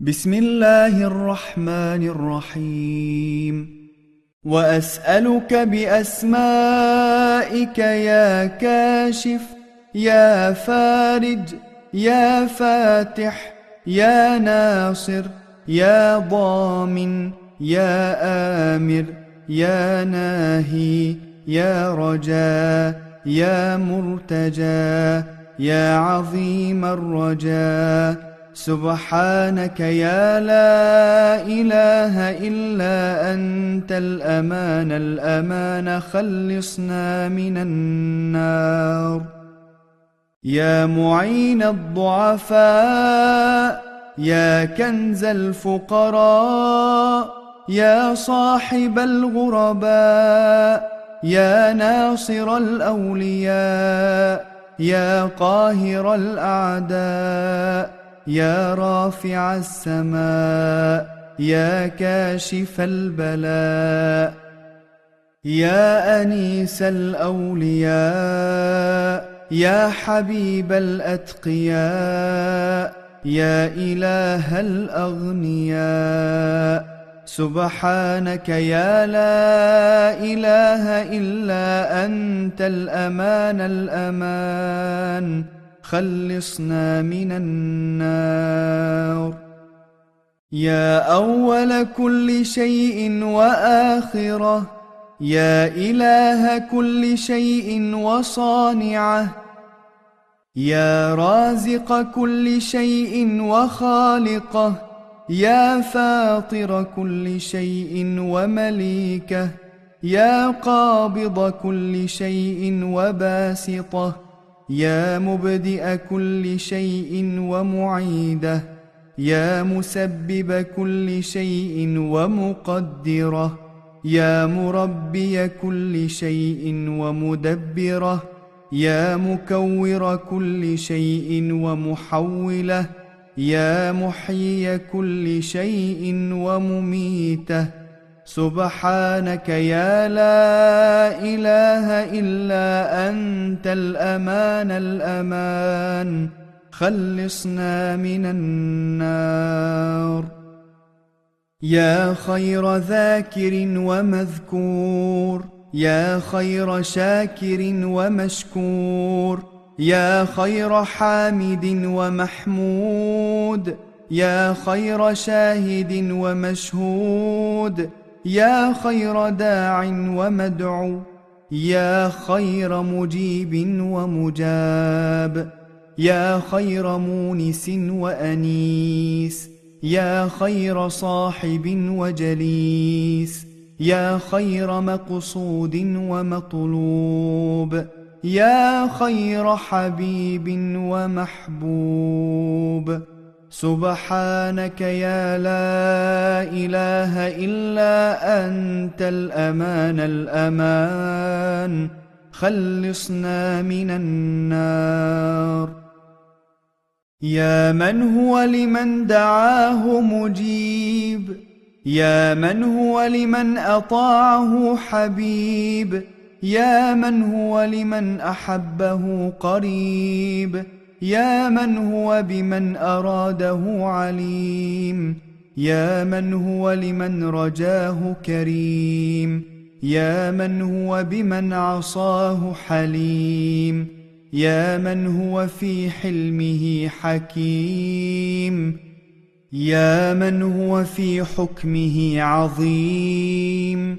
بسم الله الرحمن الرحيم واسالك باسمائك يا كاشف يا فارج يا فاتح يا ناصر يا ضامن يا أمر يا ناهي يا رجاء يا مرتجى يا عظيم الرجاء سبحانك يا لا إله إلا أنت الأمان الأمان خلصنا من النار. يا معين الضعفاء يا كنز الفقراء يا صاحب الغرباء يا ناصر الأولياء يا قاهر الأعداء. يا رافع السماء يا كاشف البلاء يا أنيس الأولياء يا حبيب الأتقياء يا إله الأغنياء. سبحانك يا لا إله إلا أنت الأمان الأمان. خلصنا من النار. يا أول كل شيء وآخرة. يا إله كل شيء وصانعة. يا رازق كل شيء وخالقة. يا فاطر كل شيء ومليكة. يا قابض كل شيء وباسطة. يا مبدئ كل شيء ومعيده يا مسبب كل شيء ومقدره يا مربي كل شيء ومدبره يا مكور كل شيء ومحوله يا محيي كل شيء ومميته. سبحانك يا لا إله إلا أنت الأمان الأمان. خلصنا من النار. يا خير ذاكر ومذكور. يا خير شاكر ومشكور. يا خير حامد ومحمود. يا خير شاهد ومشهود. يا خير داع ومدعو يا خير مجيب ومجاب يا خير مونس وأنيس يا خير صاحب وجليس يا خير مقصود ومطلوب يا خير حبيب ومحبوب. سبحانك يا لا إله إلا أنت الأمان الأمان. خلصنا من النار. يا من هو لمن دعاه مجيب؟ يا من هو لمن أطاعه حبيب؟ يا من هو لمن أحبه قريب؟ يا من هو بمن أراده عليم. يا من هو لمن رجاه كريم. يا من هو بمن عصاه حليم. يا من هو في حلمه حكيم. يا من هو في حكمه عظيم.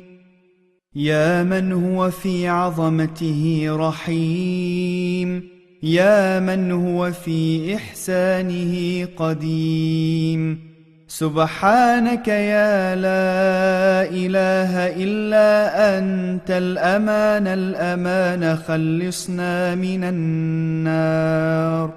يا من هو في عظمته رحيم. يا من هو في إحسانه قديم. سبحانك يا لا إله إلا أنت الأمان الأمان خلصنا من النار.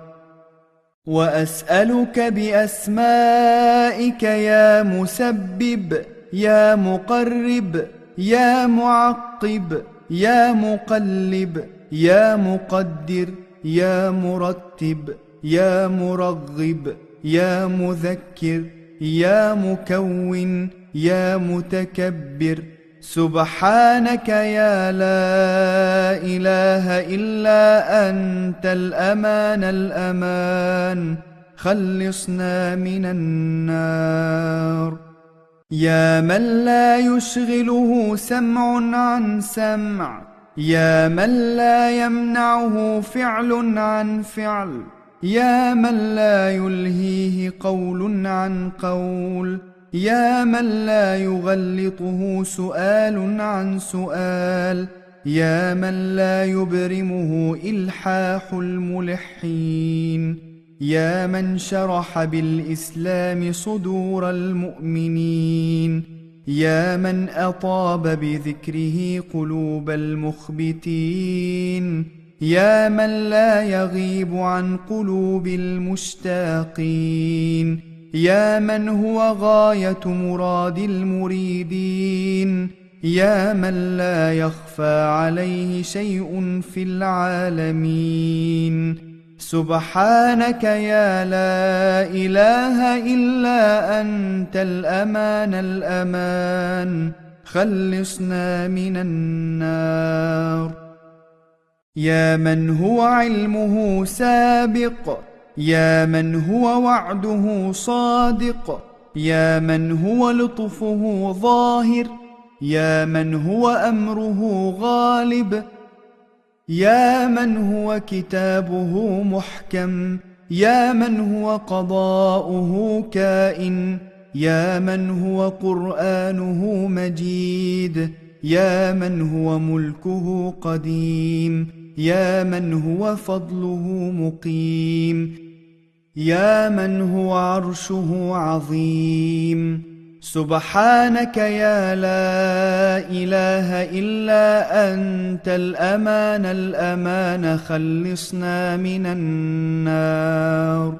وأسألك بأسمائك يا مسبب يا مقرب يا معقب يا مقلب يا مقدر. يا مرتب يا مرغب يا مذكر يا مكون يا متكبر. سبحانك يا لا إله إلا أنت الأمان الأمان. خلصنا من النار. يا من لا يشغله سمع عن سمع. يا من لا يمنعه فعل عن فعل يا من لا يلهيه قول عن قول يا من لا يغلطه سؤال عن سؤال يا من لا يبرمه إلحاح الملحين يا من شرح بالإسلام صدور المؤمنين. يا من أطاب بذكره قلوب المخبتين. يا من لا يغيب عن قلوب المشتاقين. يا من هو غاية مراد المريدين. يا من لا يخفى عليه شيء في العالمين. سبحانك يا لا إله إلا أنت الأمان الأمان. خلصنا من النار. يا من هو علمه سابق يا من هو وعده صادق يا من هو لطفه ظاهر يا من هو أمره غالب. يا من هو كتابه محكم يا من هو قضاؤه كائن يا من هو قرآنه مجيد يا من هو ملكه قديم يا من هو فضله مقيم يا من هو عرشه عظيم. سبحانك يا لا إله إلا أنت الأمان الأمان خلصنا من النار.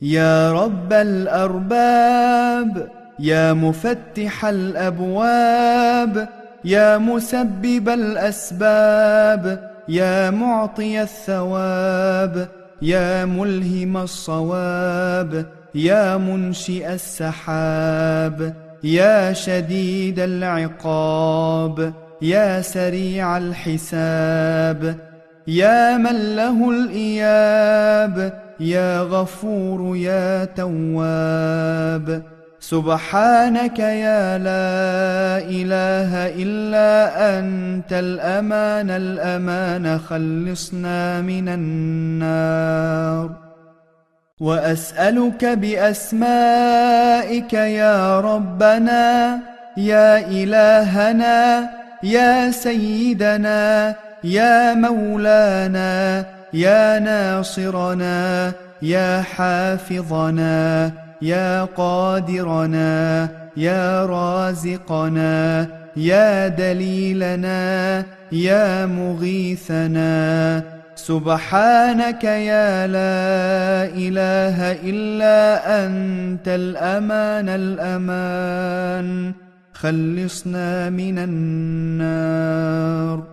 يا رب الأرباب يا مفتح الأبواب يا مسبب الأسباب يا معطي الثواب يا ملهم الصواب. يا منشئ السحاب يا شديد العقاب يا سريع الحساب يا من له الإياب يا غفور يا تواب. سبحانك يا لا إله إلا أنت الأمان الأمان خلصنا من النار. وأسألك بأسمائك يا ربنا يا إلهنا يا سيدنا يا مولانا يا ناصرنا يا حافظنا يا قادرنا يا رازقنا يا دليلنا يا مغيثنا. سبحانك يا لا إله إلا أنت الأمان الأمان. خلصنا من النار.